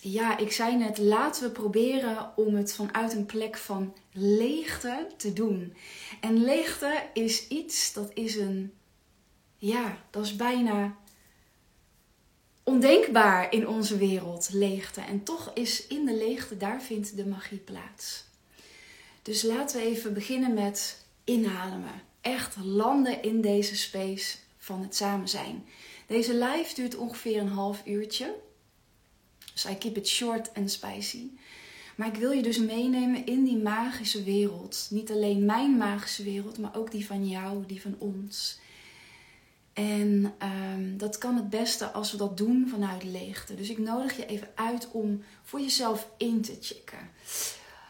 ja, ik zei net, laten we proberen om het vanuit een plek van leegte te doen. En leegte is iets, dat is een, ja, dat is bijna ondenkbaar in onze wereld, leegte. En toch is in de leegte, daar vindt de magie plaats. Dus laten we even beginnen met inademen. Echt landen in deze space van het samen zijn. Deze live duurt ongeveer een half uurtje. Dus I keep it short and spicy. Maar ik wil je dus meenemen in die magische wereld. Niet alleen mijn magische wereld, maar ook die van jou, die van ons. En um, dat kan het beste als we dat doen vanuit leegte. Dus ik nodig je even uit om voor jezelf in te checken.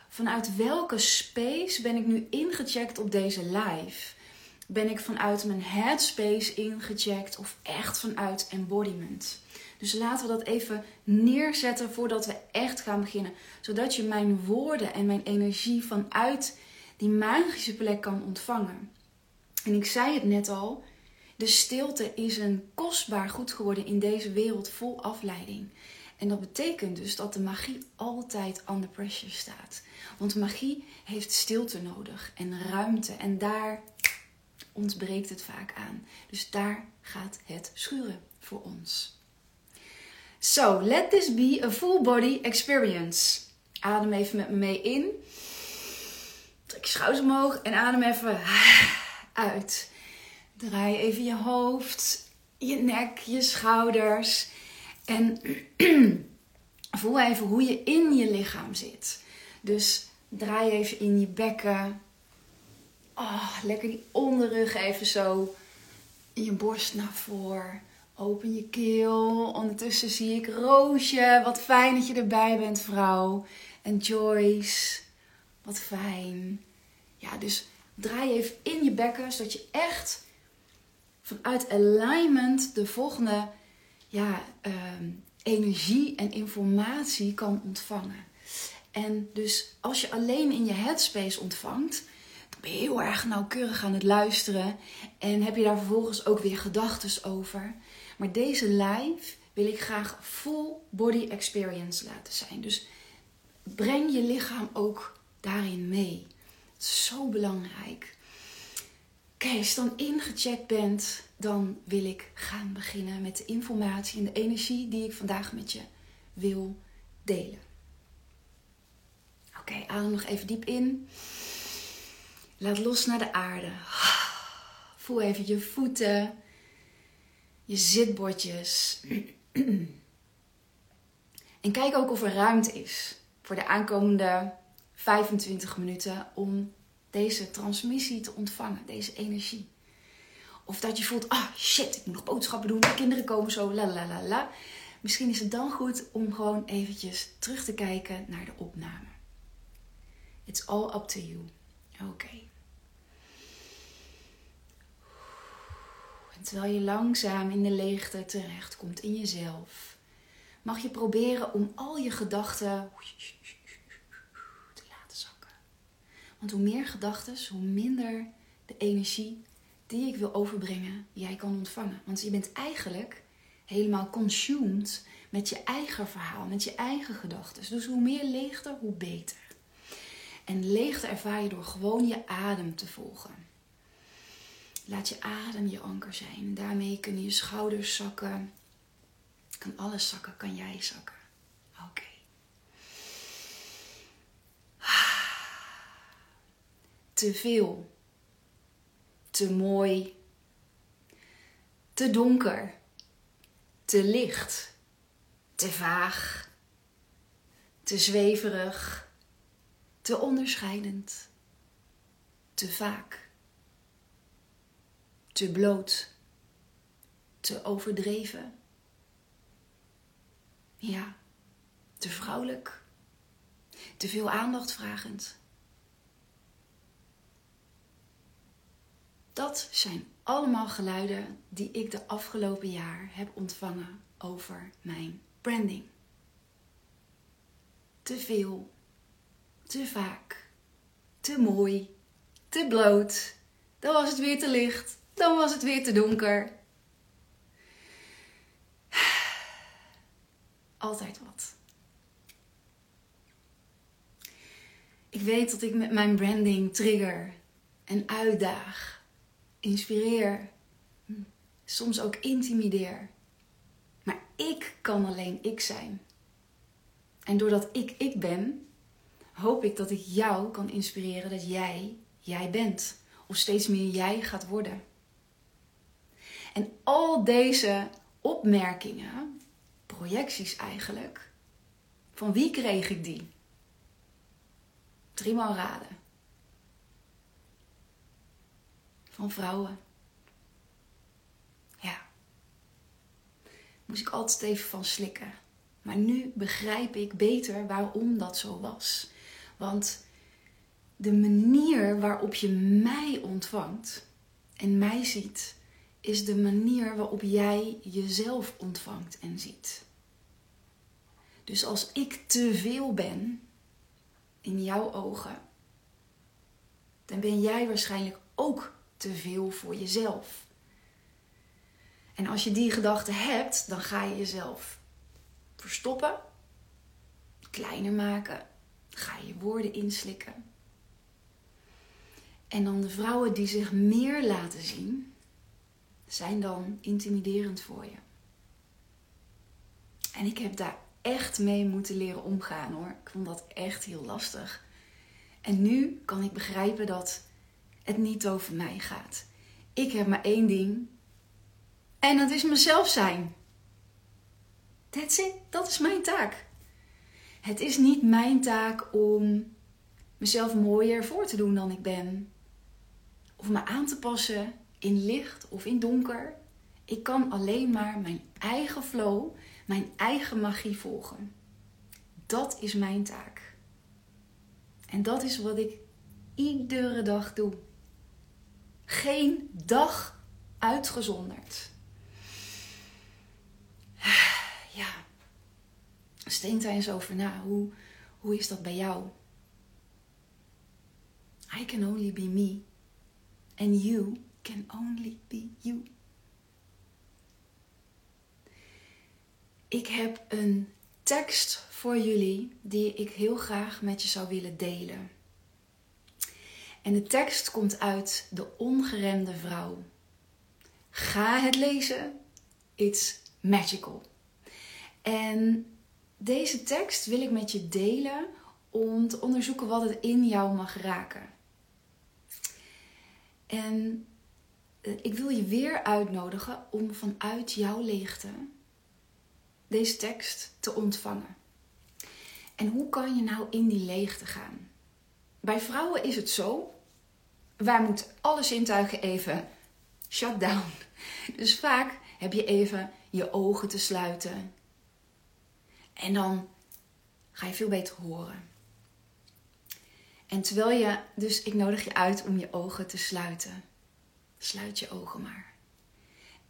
Vanuit welke space ben ik nu ingecheckt op deze live? Ben ik vanuit mijn headspace ingecheckt of echt vanuit embodiment? Dus laten we dat even neerzetten voordat we echt gaan beginnen. Zodat je mijn woorden en mijn energie vanuit die magische plek kan ontvangen. En ik zei het net al, de stilte is een kostbaar goed geworden in deze wereld vol afleiding. En dat betekent dus dat de magie altijd under pressure staat. Want magie heeft stilte nodig en ruimte. En daar ontbreekt het vaak aan. Dus daar gaat het schuren voor ons. So, let this be a full body experience. Adem even met me mee in. Trek je schouders omhoog en adem even uit. Draai even je hoofd, je nek, je schouders. En voel even hoe je in je lichaam zit. Dus draai even in je bekken. Oh, lekker die onderrug even zo. Je borst naar voren. Open je keel. Ondertussen zie ik Roosje. Wat fijn dat je erbij bent, vrouw. En Joyce. Wat fijn. Ja, dus draai even in je bekken, zodat je echt vanuit alignment de volgende ja, ehm, energie en informatie kan ontvangen. En dus als je alleen in je headspace ontvangt, dan ben je heel erg nauwkeurig aan het luisteren en heb je daar vervolgens ook weer gedachten over. Maar deze live wil ik graag full body experience laten zijn. Dus breng je lichaam ook daarin mee. Het is zo belangrijk. Oké, als je dan ingecheckt bent, dan wil ik gaan beginnen met de informatie en de energie die ik vandaag met je wil delen. Oké, adem nog even diep in. Laat los naar de aarde. Voel even je voeten, je zitbordjes. En kijk ook of er ruimte is voor de aankomende 25 minuten om deze transmissie te ontvangen, deze energie. Of dat je voelt, ah shit, ik moet nog boodschappen doen, de kinderen komen zo, la la la la. Misschien is het dan goed om gewoon eventjes terug te kijken naar de opname. It's all up to you. Oké. Terwijl je langzaam in de leegte terechtkomt in jezelf, mag je proberen om al je gedachten te laten zakken. Want hoe meer gedachten, hoe minder de energie die ik wil overbrengen, jij kan ontvangen. Want je bent eigenlijk helemaal consumed met je eigen verhaal, met je eigen gedachten. Dus hoe meer leegte, hoe beter. En leegte ervaar je door gewoon je adem te volgen. Laat je adem je anker zijn. Daarmee kunnen je schouders zakken. Kan alles zakken, kan jij zakken. Oké. Te veel. Te mooi. Te donker. Te licht. Te vaag. Te zweverig te onderscheidend, te vaak, te bloot, te overdreven. Ja, te vrouwelijk, te veel aandacht vragend. Dat zijn allemaal geluiden die ik de afgelopen jaar heb ontvangen over mijn branding. Te veel, te vaak, te mooi, te bloot. Dan was het weer te licht, dan was het weer te donker. Altijd wat. Ik weet dat ik met mijn branding trigger en uitdaag, inspireer, soms ook intimideer. Maar ik kan alleen ik zijn. En doordat ik ik ben, hoop ik dat ik jou kan inspireren dat jij jij bent. Of steeds meer jij gaat worden. En al deze opmerkingen, projecties eigenlijk, van wie kreeg ik die? Driemaal raden. Van vrouwen. Ja. Moest ik altijd even van slikken. Maar nu begrijp ik beter waarom dat zo was. Want de manier waarop je mij ontvangt en mij ziet, is de manier waarop jij jezelf ontvangt en ziet. Dus als ik te veel ben in jouw ogen, dan ben jij waarschijnlijk ook te veel voor jezelf. En als je die gedachte hebt, dan ga je jezelf verstoppen, kleiner maken, ga je woorden inslikken. En dan de vrouwen die zich meer laten zien, zijn dan intimiderend voor je. En ik heb daar echt mee moeten leren omgaan hoor. Ik vond dat echt heel lastig. En nu kan ik begrijpen dat het niet over mij gaat. Ik heb maar één ding. En dat is mezelf zijn. That's it. Dat is mijn taak. Het is niet mijn taak om mezelf mooier voor te doen dan ik ben. Of me aan te passen in licht of in donker. Ik kan alleen maar mijn eigen flow, mijn eigen magie volgen. Dat is mijn taak. En dat is wat ik iedere dag doe. Geen dag uitgezonderd. Ja, steent daar eens over na. Hoe, hoe is dat bij jou? I can only be me. And you can only be you. Ik heb een tekst voor jullie die ik heel graag met je zou willen delen. En de tekst komt uit De Ongeremde Vrouw. Ga het lezen. It's magical. En deze tekst wil ik met je delen om te onderzoeken wat het in jou mag raken. En ik wil je weer uitnodigen om vanuit jouw leegte deze tekst te ontvangen. En hoe kan je nou in die leegte gaan? Bij vrouwen is het zo, wij moeten alle zintuigen even shut down. Dus vaak heb je even je ogen te sluiten. En dan ga je veel beter horen. En terwijl je, dus ik nodig je uit om je ogen te sluiten. Sluit je ogen maar.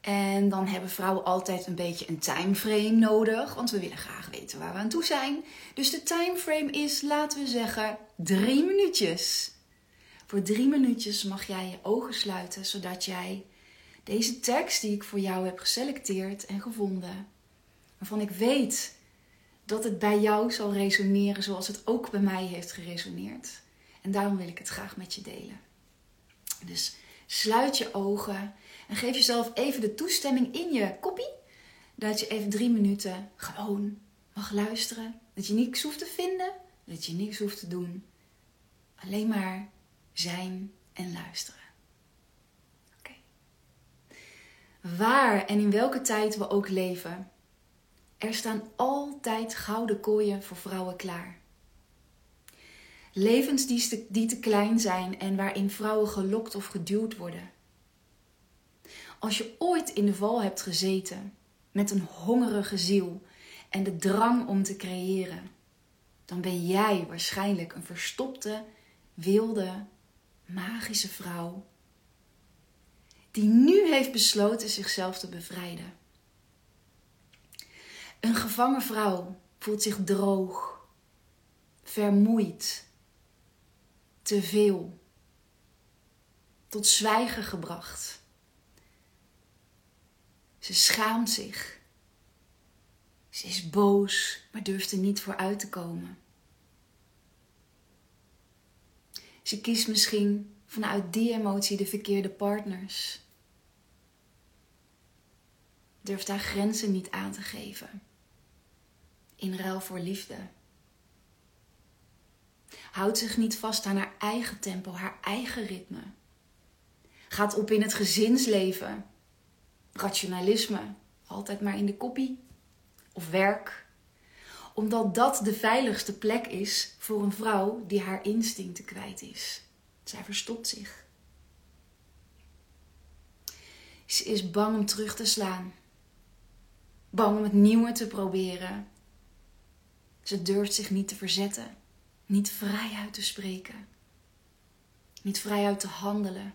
En dan hebben vrouwen altijd een beetje een timeframe nodig, want we willen graag weten waar we aan toe zijn. Dus de timeframe is, laten we zeggen, drie minuutjes. Voor drie minuutjes mag jij je ogen sluiten, zodat jij deze tekst die ik voor jou heb geselecteerd en gevonden, waarvan ik weet dat het bij jou zal resoneren zoals het ook bij mij heeft geresoneerd. En daarom wil ik het graag met je delen. Dus sluit je ogen en geef jezelf even de toestemming in je koppie dat je even drie minuten gewoon mag luisteren. Dat je niks hoeft te vinden, dat je niks hoeft te doen. Alleen maar zijn en luisteren. Oké. Waar en in welke tijd we ook leven, er staan altijd gouden kooien voor vrouwen klaar. Levens die te, te klein zijn en waarin vrouwen gelokt of geduwd worden. Als je ooit in de val hebt gezeten met een hongerige ziel en de drang om te creëren, dan ben jij waarschijnlijk een verstopte, wilde, magische vrouw die nu heeft besloten zichzelf te bevrijden. Een gevangen vrouw voelt zich droog, vermoeid, te veel, tot zwijgen gebracht. Ze schaamt zich. Ze is boos, maar durft er niet voor uit te komen. Ze kiest misschien vanuit die emotie de verkeerde partners. Durft haar grenzen niet aan te geven. In ruil voor liefde. Houdt zich niet vast aan haar eigen tempo, haar eigen ritme. Gaat op in het gezinsleven. Rationalisme. Altijd maar in de koppie. Of werk. Omdat dat de veiligste plek is voor een vrouw die haar instincten kwijt is. Zij verstopt zich. Ze is bang om terug te slaan. Bang om het nieuwe te proberen. Ze durft zich niet te verzetten, niet vrij uit te spreken, niet vrij uit te handelen.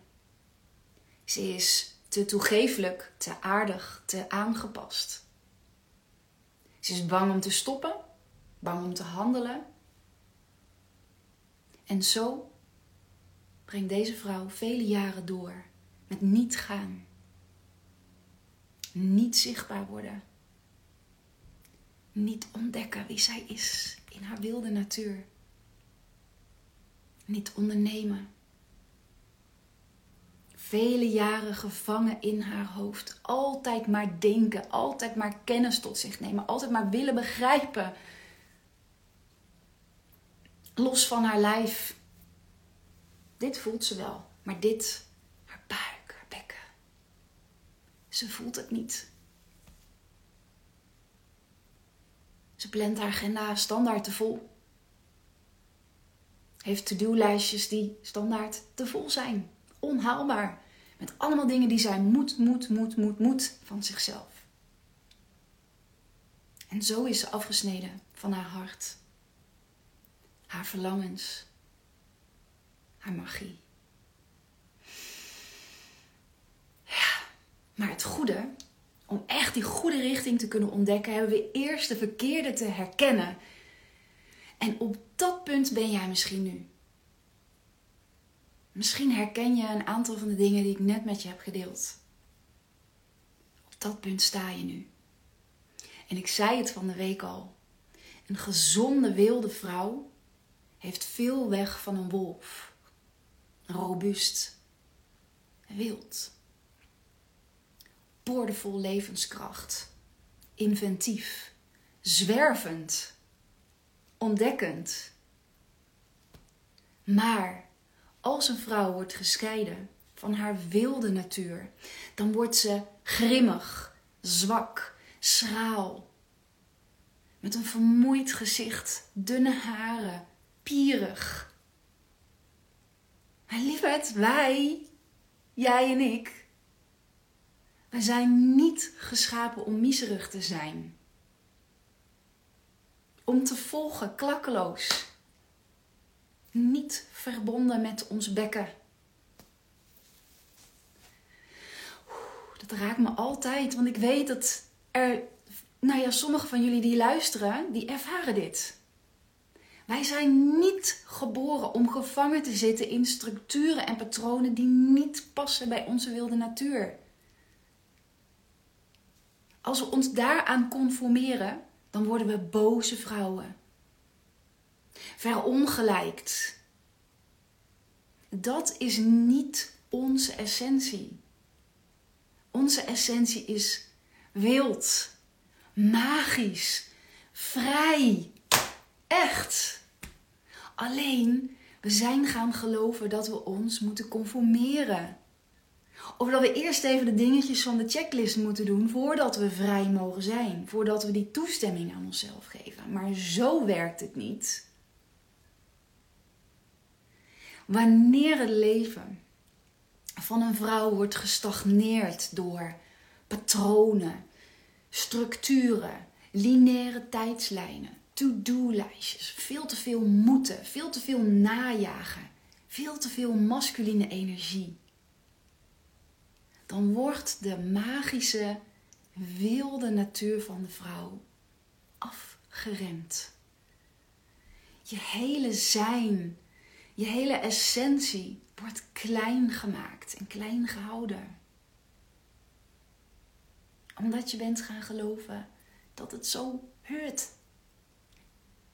Ze is te toegeeflijk, te aardig, te aangepast. Ze is bang om te stoppen, bang om te handelen. En zo brengt deze vrouw vele jaren door met niet gaan, niet zichtbaar worden, niet ontdekken wie zij is in haar wilde natuur, niet ondernemen. Vele jaren gevangen in haar hoofd. Altijd maar denken, altijd maar kennis tot zich nemen, altijd maar willen begrijpen. Los van haar lijf, dit voelt ze wel, maar dit, haar buik, haar bekken. Ze voelt het niet. Ze plant haar agenda standaard te vol. Heeft to-do-lijstjes die standaard te vol zijn. Onhaalbaar. Met allemaal dingen die zij moet, moet, moet, moet, moet van zichzelf. En zo is ze afgesneden van haar hart. Haar verlangens haar magie. Ja, maar het goede, om echt die goede richting te kunnen ontdekken, hebben we eerst de verkeerde te herkennen. En op dat punt ben jij misschien nu. Misschien herken je een aantal van de dingen die ik net met je heb gedeeld. Op dat punt sta je nu. En ik zei het van de week al. Een gezonde wilde vrouw heeft veel weg van een wolf robuust, wild, boordevol levenskracht, inventief, zwervend, ontdekkend. Maar als een vrouw wordt gescheiden van haar wilde natuur, dan wordt ze grimmig, zwak, schraal. Met een vermoeid gezicht, dunne haren, pierig, maar lieverd, wij, jij en ik, wij zijn niet geschapen om miserig te zijn. Om te volgen, klakkeloos. Niet verbonden met ons bekken. Dat raakt me altijd, want ik weet dat er, nou ja, sommige van jullie die luisteren, die ervaren dit. Wij zijn niet geboren om gevangen te zitten in structuren en patronen die niet passen bij onze wilde natuur. Als we ons daaraan conformeren, dan worden we boze vrouwen. Verongelijkt. Dat is niet onze essentie. Onze essentie is wild, magisch, vrij, echt. Alleen, we zijn gaan geloven dat we ons moeten conformeren. Of dat we eerst even de dingetjes van de checklist moeten doen voordat we vrij mogen zijn. Voordat we die toestemming aan onszelf geven. Maar zo werkt het niet. Wanneer het leven van een vrouw wordt gestagneerd door patronen, structuren, lineaire tijdslijnen, to-do-lijstjes, veel te veel moeten, veel te veel najagen, veel te veel masculine energie. Dan wordt de magische, wilde natuur van de vrouw afgeremd. Je hele zijn, je hele essentie wordt klein gemaakt en klein gehouden. Omdat je bent gaan geloven dat het zo heurt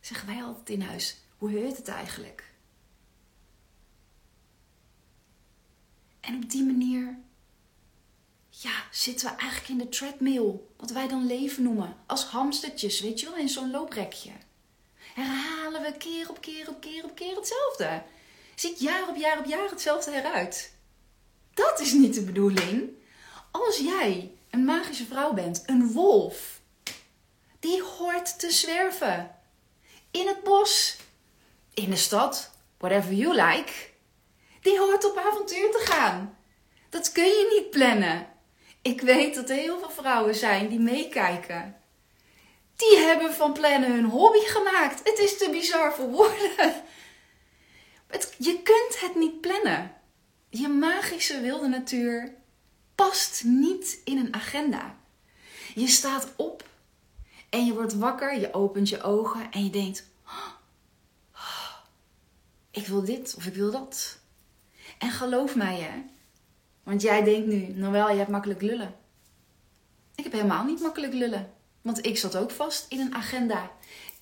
zeggen wij altijd in huis. Hoe heurt het eigenlijk? En op die manier ja, zitten we eigenlijk in de treadmill. Wat wij dan leven noemen. Als hamstertjes, weet je wel, in zo'n looprekje. Herhalen we keer op keer op keer op keer hetzelfde. Ziet jaar op jaar op jaar hetzelfde eruit. Dat is niet de bedoeling. Als jij een magische vrouw bent, een wolf, die hoort te zwerven. In het bos, in de stad, whatever you like. Die hoort op avontuur te gaan. Dat kun je niet plannen. Ik weet dat er heel veel vrouwen zijn die meekijken. Die hebben van plannen hun hobby gemaakt. Het is te bizar voor woorden. Het, je kunt het niet plannen. Je magische wilde natuur past niet in een agenda. Je staat op en je wordt wakker, je opent je ogen en je denkt: oh, Ik wil dit of ik wil dat. En geloof mij, hè, want jij denkt nu, nou wel, je hebt makkelijk lullen. Ik heb helemaal niet makkelijk lullen. Want ik zat ook vast in een agenda.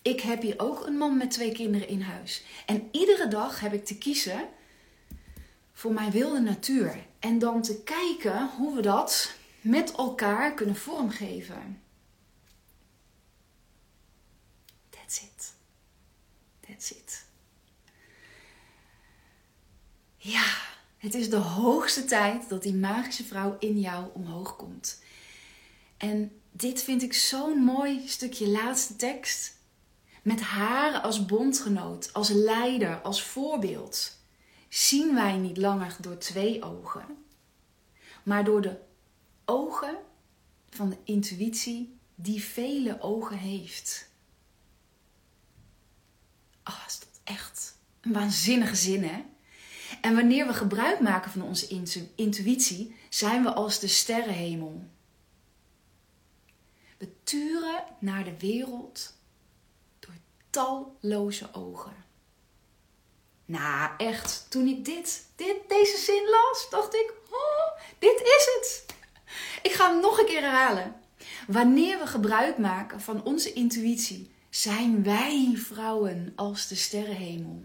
Ik heb hier ook een man met twee kinderen in huis. En iedere dag heb ik te kiezen voor mijn wilde natuur. En dan te kijken hoe we dat met elkaar kunnen vormgeven. That's it. That's it. Ja, het is de hoogste tijd dat die magische vrouw in jou omhoog komt. En dit vind ik zo'n mooi stukje laatste tekst. Met haar als bondgenoot, als leider, als voorbeeld, zien wij niet langer door twee ogen, maar door de ogen van de intuïtie die vele ogen heeft. Oh, is dat echt een waanzinnige zin, hè? En wanneer we gebruik maken van onze intuïtie, zijn we als de sterrenhemel. We turen naar de wereld door talloze ogen. Nou, echt, toen ik dit, dit, deze zin las, dacht ik: oh, dit is het. Ik ga hem nog een keer herhalen. Wanneer we gebruik maken van onze intuïtie, zijn wij vrouwen als de sterrenhemel.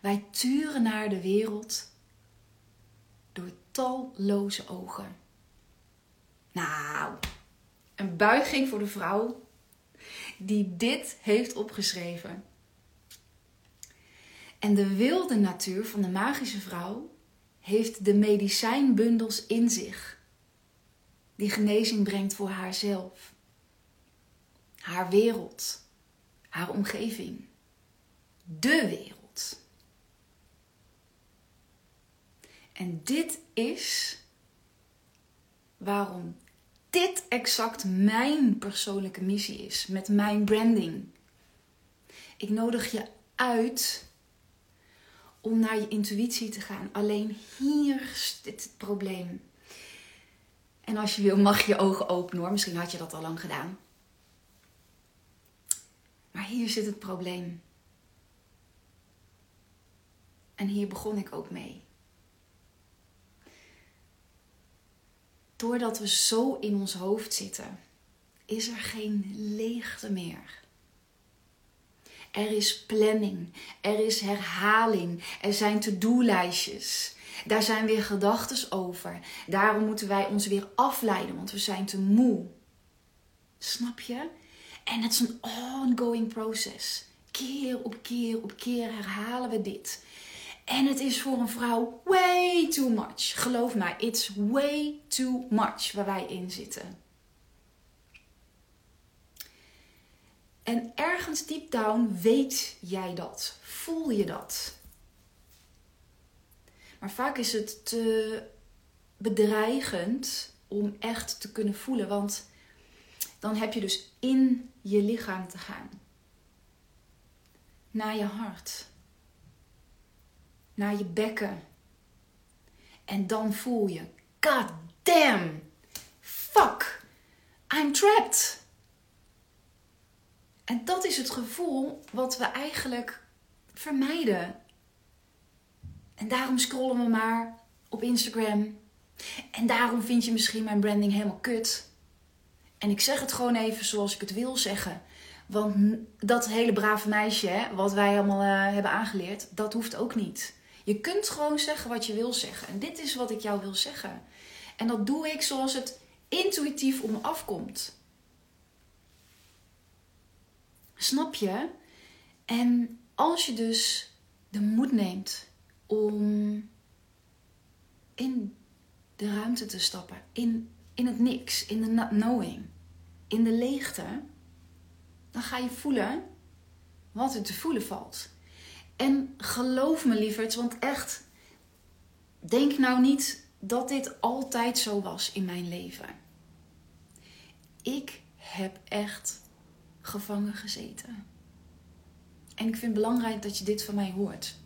Wij turen naar de wereld door talloze ogen. Nou, een buiging voor de vrouw die dit heeft opgeschreven. En de wilde natuur van de magische vrouw heeft de medicijnbundels in zich, die genezing brengt voor haarzelf, haar wereld, haar omgeving, de wereld. En dit is waarom dit exact mijn persoonlijke missie is met mijn branding. Ik nodig je uit om naar je intuïtie te gaan. Alleen hier zit het probleem. En als je wil, mag je ogen openen hoor. Misschien had je dat al lang gedaan. Maar hier zit het probleem. En hier begon ik ook mee. Doordat we zo in ons hoofd zitten, is er geen leegte meer. Er is planning, er is herhaling, er zijn to-do-lijstjes. Daar zijn weer gedachten over. Daarom moeten wij ons weer afleiden, want we zijn te moe. Snap je? En het is een ongoing proces. Keer op keer op keer herhalen we dit. En het is voor een vrouw way too much. Geloof mij, it's way too much waar wij in zitten. En ergens deep down weet jij dat. Voel je dat. Maar vaak is het te bedreigend om echt te kunnen voelen. Want dan heb je dus in je lichaam te gaan. Naar je hart naar je bekken. En dan voel je, god damn, fuck, I'm trapped. En dat is het gevoel wat we eigenlijk vermijden. En daarom scrollen we maar op Instagram. En daarom vind je misschien mijn branding helemaal kut. En ik zeg het gewoon even zoals ik het wil zeggen. Want dat hele brave meisje, wat wij allemaal uh, hebben aangeleerd, dat hoeft ook niet. Je kunt gewoon zeggen wat je wil zeggen. En dit is wat ik jou wil zeggen. En dat doe ik zoals het intuïtief om me afkomt. Snap je? En als je dus de moed neemt om in de ruimte te stappen, in, in het niks, in de not knowing, in de leegte, dan ga je voelen wat er te voelen valt. En geloof me lieverd, want echt, denk nou niet dat dit altijd zo was in mijn leven. Ik heb echt gevangen gezeten. En ik vind het belangrijk dat je dit van mij hoort.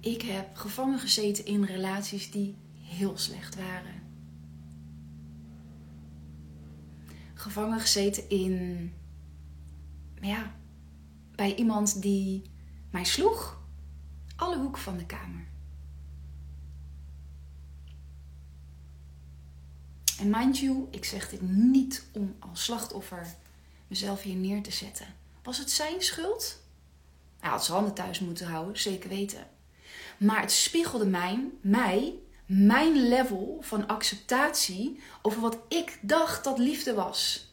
Ik heb gevangen gezeten in relaties die heel slecht waren. Gevangen gezeten in, ja, bij iemand die mij sloeg. Alle hoeken van de kamer. En mind you, ik zeg dit niet om als slachtoffer mezelf hier neer te zetten. Was het zijn schuld? Hij had zijn handen thuis moeten houden, zeker weten. Maar het spiegelde mij, mij, mijn level van acceptatie over wat ik dacht dat liefde was.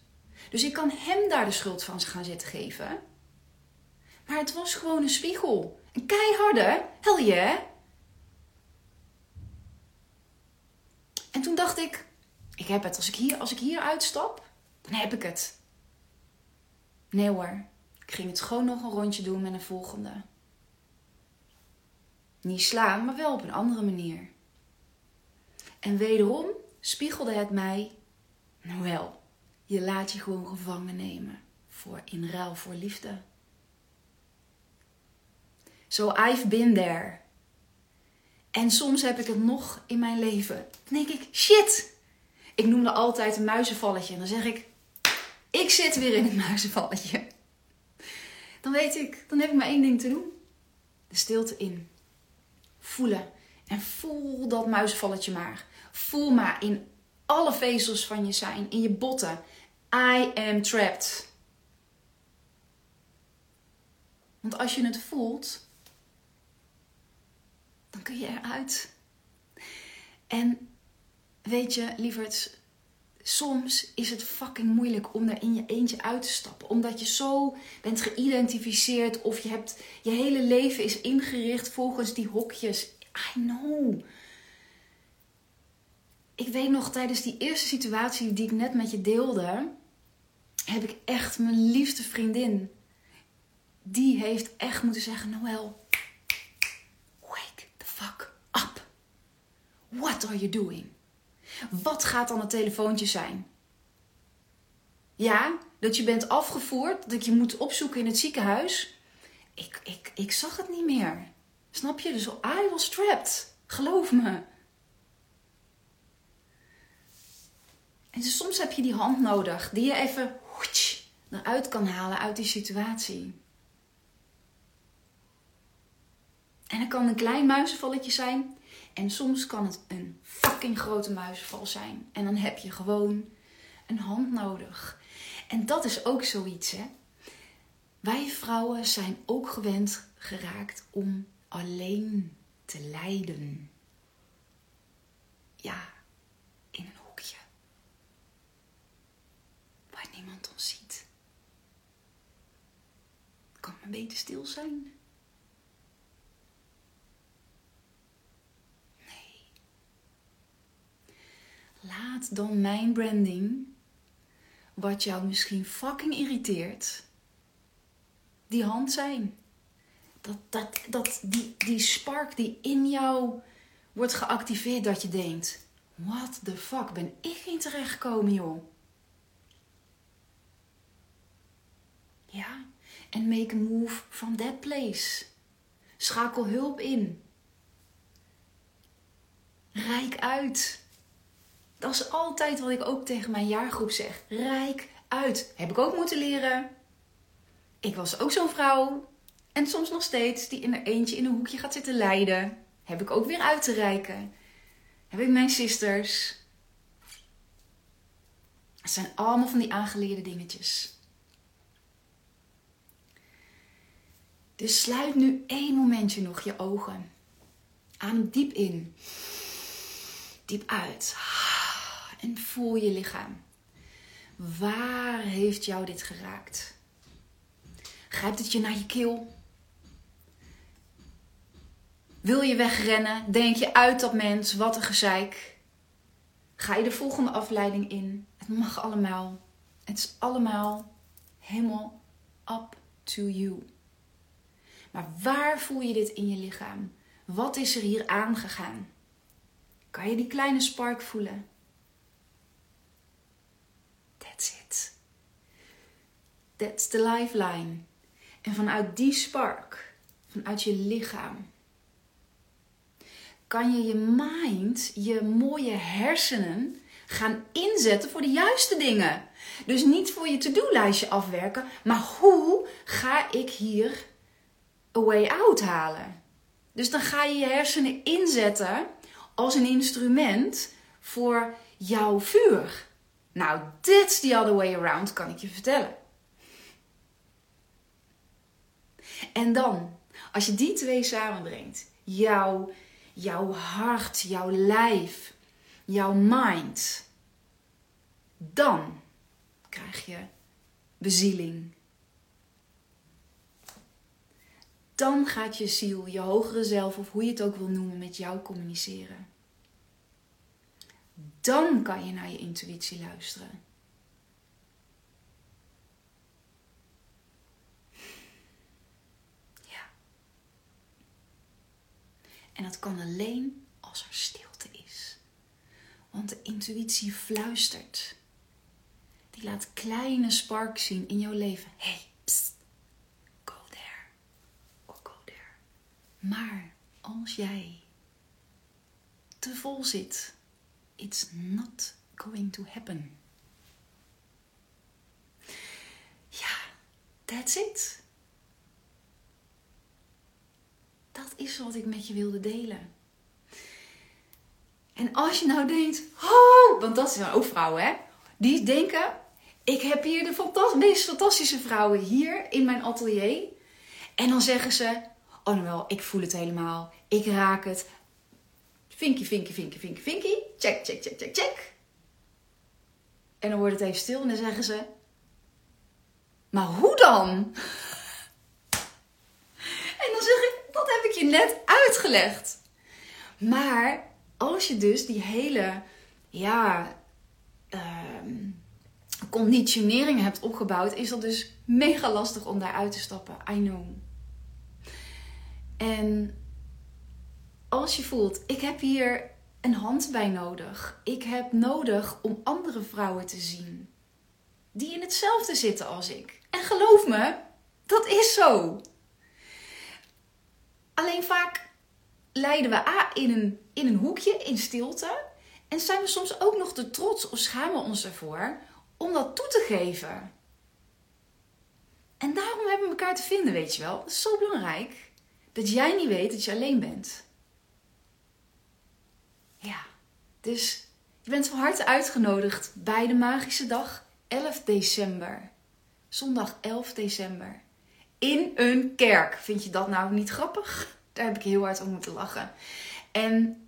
Dus ik kan hem daar de schuld van gaan zitten geven. Maar het was gewoon een spiegel. Een keiharde, hell yeah. En toen dacht ik, ik heb het. Als ik hier, als ik hier uitstap, dan heb ik het. Nee hoor, ik ging het gewoon nog een rondje doen met een volgende. Niet slaan, maar wel op een andere manier. En wederom spiegelde het mij, nou wel, je laat je gewoon gevangen nemen voor in ruil voor liefde. So I've been there. En soms heb ik het nog in mijn leven. Dan denk ik, shit. Ik noemde altijd een muizenvalletje. En dan zeg ik, ik zit weer in het muizenvalletje. Dan weet ik, dan heb ik maar één ding te doen. De stilte in. Voelen. En voel dat muizenvalletje maar. Voel maar in alle vezels van je zijn. In je botten. I am trapped. Want als je het voelt, dan kun je eruit. En weet je, lieverd, soms is het fucking moeilijk om er in je eentje uit te stappen. Omdat je zo bent geïdentificeerd of je, hebt, je hele leven is ingericht volgens die hokjes. I know. Ik weet nog tijdens die eerste situatie die ik net met je deelde, heb ik echt mijn liefste vriendin. Die heeft echt moeten zeggen: Noël, wake the fuck up. What are you doing? Wat gaat dan het telefoontje zijn? Ja, dat je bent afgevoerd, dat je moet opzoeken in het ziekenhuis. Ik, ik, ik zag het niet meer. Snap je? Dus I was trapped. Geloof me. En dus soms heb je die hand nodig die je even eruit kan halen uit die situatie. En het kan een klein muizenvalletje zijn. En soms kan het een fucking grote muizenval zijn. En dan heb je gewoon een hand nodig. En dat is ook zoiets, hè. Wij vrouwen zijn ook gewend geraakt om alleen te lijden. Ja, in een hoekje. Waar niemand ons ziet. Kan maar beter stil zijn. Laat dan mijn branding, wat jou misschien fucking irriteert, die hand zijn. Dat, dat, dat, die, die spark die in jou wordt geactiveerd, dat je denkt: what the fuck ben ik in terechtgekomen, joh? Ja, en make a move from that place. Schakel hulp in. Rijk uit. Dat is altijd wat ik ook tegen mijn jaargroep zeg. Rijk uit. Heb ik ook moeten leren. Ik was ook zo'n vrouw. En soms nog steeds die in er eentje in een hoekje gaat zitten lijden. Heb ik ook weer uit te reiken. Heb ik mijn sisters. Het zijn allemaal van die aangeleerde dingetjes. Dus sluit nu één momentje nog je ogen. Adem diep in. Diep uit. En voel je lichaam. Waar heeft jou dit geraakt? Grijpt het je naar je keel? Wil je wegrennen? Denk je uit dat mens? Wat een gezeik. Ga je de volgende afleiding in? Het mag allemaal. Het is allemaal helemaal up to you. Maar waar voel je dit in je lichaam? Wat is er hier aangegaan? Kan je die kleine spark voelen? That's it. That's the lifeline. En vanuit die spark, vanuit je lichaam, kan je je mind, je mooie hersenen gaan inzetten voor de juiste dingen. Dus niet voor je to-do-lijstje afwerken, maar hoe ga ik hier a way out halen? Dus dan ga je je hersenen inzetten als een instrument voor jouw vuur. Nou, that's the other way around, kan ik je vertellen. En dan, als je die twee samenbrengt, jouw, jouw hart, jouw lijf, jouw mind, dan krijg je bezieling. Dan gaat je ziel, je hogere zelf, of hoe je het ook wil noemen, met jou communiceren. Dan kan je naar je intuïtie luisteren. En dat kan alleen als er stilte is. Want de intuïtie fluistert. Die laat kleine sparks zien in jouw leven. Hey, pst, go there. Or go there. Maar als jij te vol zit it's not going to happen. Ja, that's it. Dat is wat ik met je wilde delen. En als je nou denkt, oh, want dat zijn ook vrouwen, hè? Die denken, ik heb hier de meest fantastische vrouwen hier in mijn atelier. En dan zeggen ze, oh nou wel, ik voel het helemaal. Ik raak het. Vinkie, vinkie, vinkie, vinkie, vinkie. Check, check, check, check, check. En dan wordt het even stil en dan zeggen ze: Maar hoe dan? En dan zeg je net uitgelegd. Maar als je dus die hele, ja, uh, conditionering hebt opgebouwd, is dat dus mega lastig om daaruit te stappen. I know. En als je voelt, ik heb hier een hand bij nodig. Ik heb nodig om andere vrouwen te zien die in hetzelfde zitten als ik. En geloof me, dat is zo. Alleen vaak leiden we A in een, in een hoekje, in stilte. En zijn we soms ook nog te trots of schamen ons ervoor om dat toe te geven. En daarom hebben we elkaar te vinden, weet je wel. Het is zo belangrijk dat jij niet weet dat je alleen bent. Ja, dus je bent van harte uitgenodigd bij de magische dag 11 december. Zondag 11 december. In een kerk. Vind je dat nou niet grappig? Daar heb ik heel hard om moeten lachen. En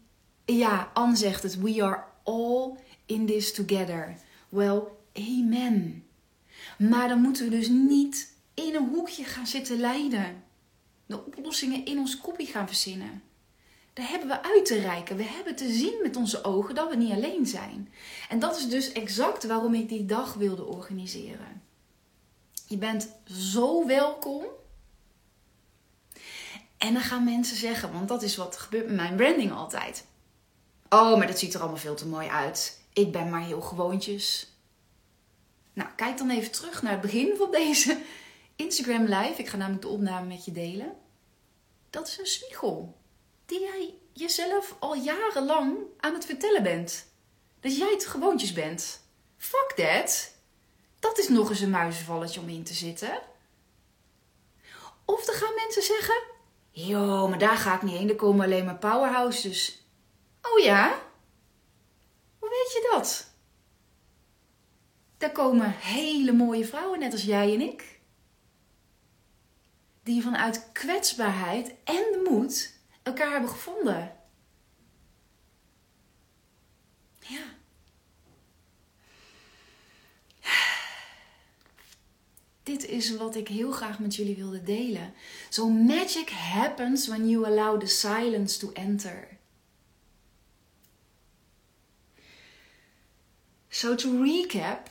ja, Anne zegt het. We are all in this together. Well, amen. Maar dan moeten we dus niet in een hoekje gaan zitten lijden. De oplossingen in ons kopje gaan verzinnen. Daar hebben we uit te reiken. We hebben te zien met onze ogen dat we niet alleen zijn. En dat is dus exact waarom ik die dag wilde organiseren. Je bent zo welkom. En dan gaan mensen zeggen, want dat is wat gebeurt met mijn branding altijd. Oh, maar dat ziet er allemaal veel te mooi uit. Ik ben maar heel gewoontjes. Nou, kijk dan even terug naar het begin van deze Instagram live. Ik ga namelijk de opname met je delen. Dat is een spiegel die jij jezelf al jarenlang aan het vertellen bent. Dat jij het gewoontjes bent. Fuck that. Dat is nog eens een muizenvalletje om in te zitten. Of dan gaan mensen zeggen: Yo, maar daar ga ik niet heen. Er komen alleen maar powerhouses. Oh ja? Hoe weet je dat? Daar komen hele mooie vrouwen, net als jij en ik. die vanuit kwetsbaarheid en de moed elkaar hebben gevonden. Ja. Dit is wat ik heel graag met jullie wilde delen. So magic happens when you allow the silence to enter. So to recap.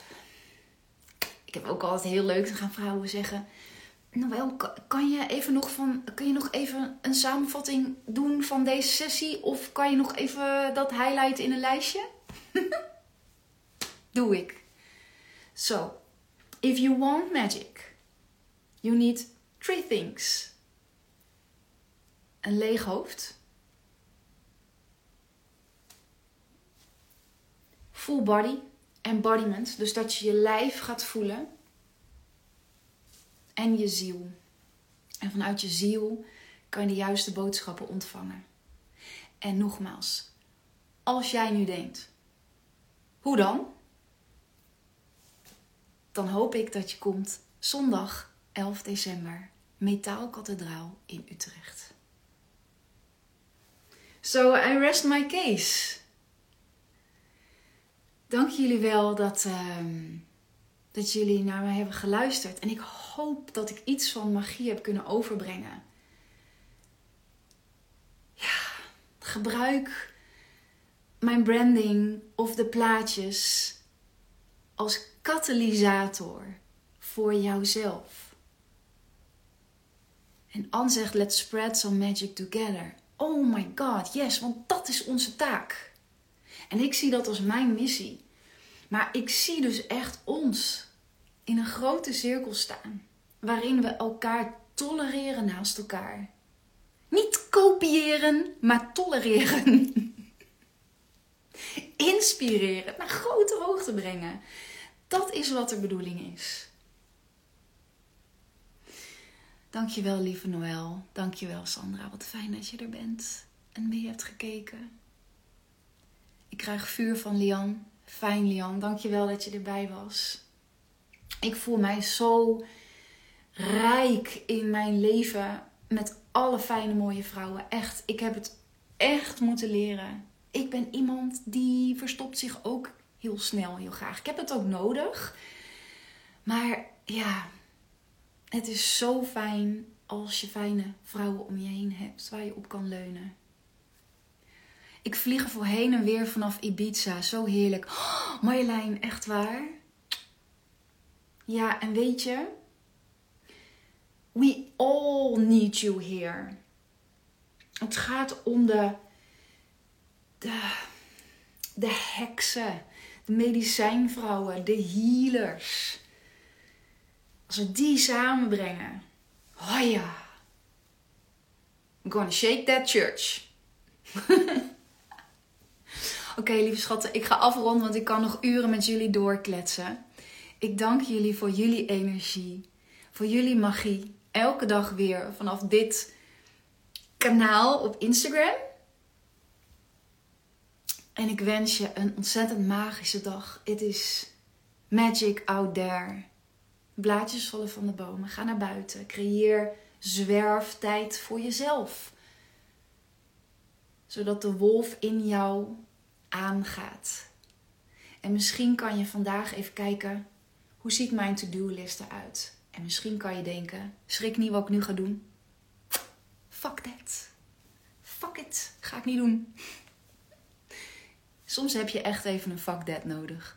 Ik heb ook altijd heel leuk te gaan vrouwen zeggen. Nou, kan je even nog van, kun je nog even een samenvatting doen van deze sessie? Of kan je nog even dat highlight in een lijstje? Doe ik. So, if you want magic, you need three things. Een leeg hoofd. Full body, embodiment. Dus dat je je lijf gaat voelen en je ziel. En vanuit je ziel kan je de juiste boodschappen ontvangen. En nogmaals, als jij nu denkt, hoe dan? Dan hoop ik dat je komt zondag 11 december, Metaalkathedraal in Utrecht. So I rest my case. Dank jullie wel dat. Uh, dat jullie naar mij hebben geluisterd. En ik hoop dat ik iets van magie heb kunnen overbrengen. Ja, gebruik mijn branding of de plaatjes als katalysator voor jouzelf. En Anne zegt: Let's spread some magic together. Oh my god, yes, want dat is onze taak. En ik zie dat als mijn missie. Maar ik zie dus echt ons in een grote cirkel staan, waarin we elkaar tolereren naast elkaar. Niet kopiëren, maar tolereren. Inspireren, naar grote hoogte brengen. Dat is wat de bedoeling is. Dankjewel, lieve Noël. Dankjewel, Sandra. Wat fijn dat je er bent en mee hebt gekeken. Ik krijg vuur van Lian. Fijn, Lian. Dankjewel dat je erbij was. Ik voel mij zo rijk in mijn leven met alle fijne, mooie vrouwen. Echt, ik heb het echt moeten leren. Ik ben iemand die verstopt zich ook heel snel, heel graag. Ik heb het ook nodig. Maar ja, het is zo fijn als je fijne vrouwen om je heen hebt waar je op kan leunen. Ik vlieg er voor heen en weer vanaf Ibiza. Zo heerlijk. Oh, Marjolein, echt waar? Ja, en weet je, we all need you here. Het gaat om de, de, de heksen, de medicijnvrouwen, de healers. Als we die samenbrengen, oh ja, I'm gonna shake that church. Oké, lieve schatten, ik ga afronden, want ik kan nog uren met jullie doorkletsen. Ik dank jullie voor jullie energie, voor jullie magie. Elke dag weer vanaf dit kanaal op Instagram. En ik wens je een ontzettend magische dag. Het is magic out there. Blaadjes vallen van de bomen. Ga naar buiten. Creëer zwerftijd voor jezelf. Zodat de wolf in jou aangaat. En misschien kan je vandaag even kijken hoe ziet mijn to-do-list eruit? En misschien kan je denken, schrik niet wat ik nu ga doen. Fuck that. Fuck it. Ga ik niet doen. Soms heb je echt even een fuck nodig.